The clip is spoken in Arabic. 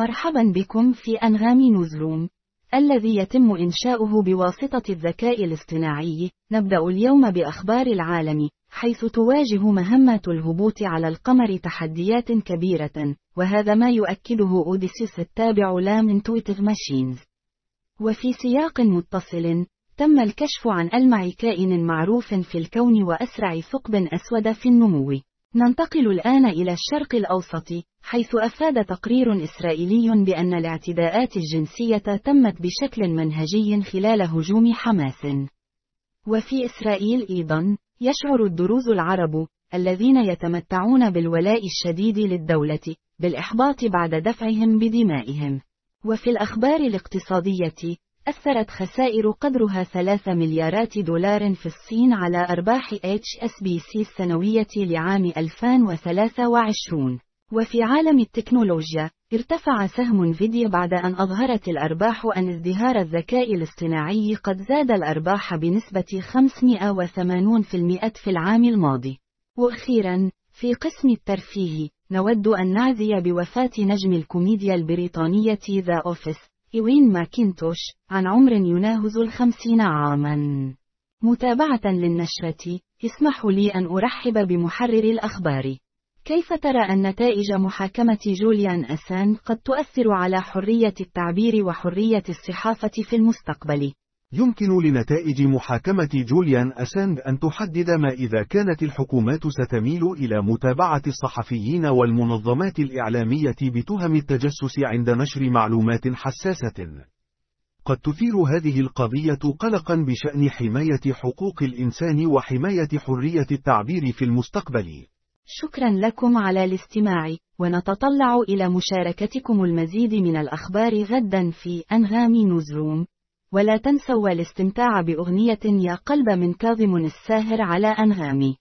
مرحبا بكم في أنغام newsroom الذي يتم إنشاؤه بواسطة الذكاء الاصطناعي. نبدأ اليوم بأخبار العالم حيث تواجه مهمة الهبوط على القمر تحديات كبيرة وهذا ما يؤكده أوديسيس التابع ل Intuitive Machines وفي سياق متصل تم الكشف عن ألمع كائن معروف في الكون وأسرع ثقب أسود في النمو. ننتقل الآن إلى الشرق الأوسط، حيث أفاد تقرير إسرائيلي بأن الاعتداءات الجنسية تمت بشكل منهجي خلال هجوم حماس. وفي إسرائيل أيضا، يشعر الدروز العرب، الذين يتمتعون بالولاء الشديد للدولة، بالإحباط بعد دفعهم بدمائهم. وفي الأخبار الاقتصادية، أثرت خسائر قدرها 3 مليارات دولار في الصين على أرباح HSBC السنوية لعام 2023 وفي عالم التكنولوجيا ارتفع سهم Nvidia بعد أن أظهرت الأرباح أن ازدهار الذكاء الاصطناعي قد زاد الأرباح بنسبة 580% في العام الماضي. وأخيرا في قسم الترفيه نود أن نعزي بوفاة نجم الكوميديا البريطانية The Office إوين ماكينتوش عن عمر يناهز الخمسين عاما متابعة للنشرة اسمح لي أن أرحب بمحرر الأخبار كيف ترى أن نتائج محاكمة جوليان أسان قد تؤثر على حرية التعبير وحرية الصحافة في المستقبل؟ يمكن لنتائج محاكمة جوليان أسانج أن تحدد ما إذا كانت الحكومات ستميل إلى متابعة الصحفيين والمنظمات الإعلامية بتهم التجسس عند نشر معلومات حساسة. قد تثير هذه القضية قلقا بشأن حماية حقوق الإنسان وحماية حرية التعبير في المستقبل. شكرا لكم على الاستماع، ونتطلع إلى مشاركتكم المزيد من الأخبار غدا في أنغام نوزروم. ولا تنسوا الاستمتاع بأغنية يا قلب من كاظم الساهر على أنغامي.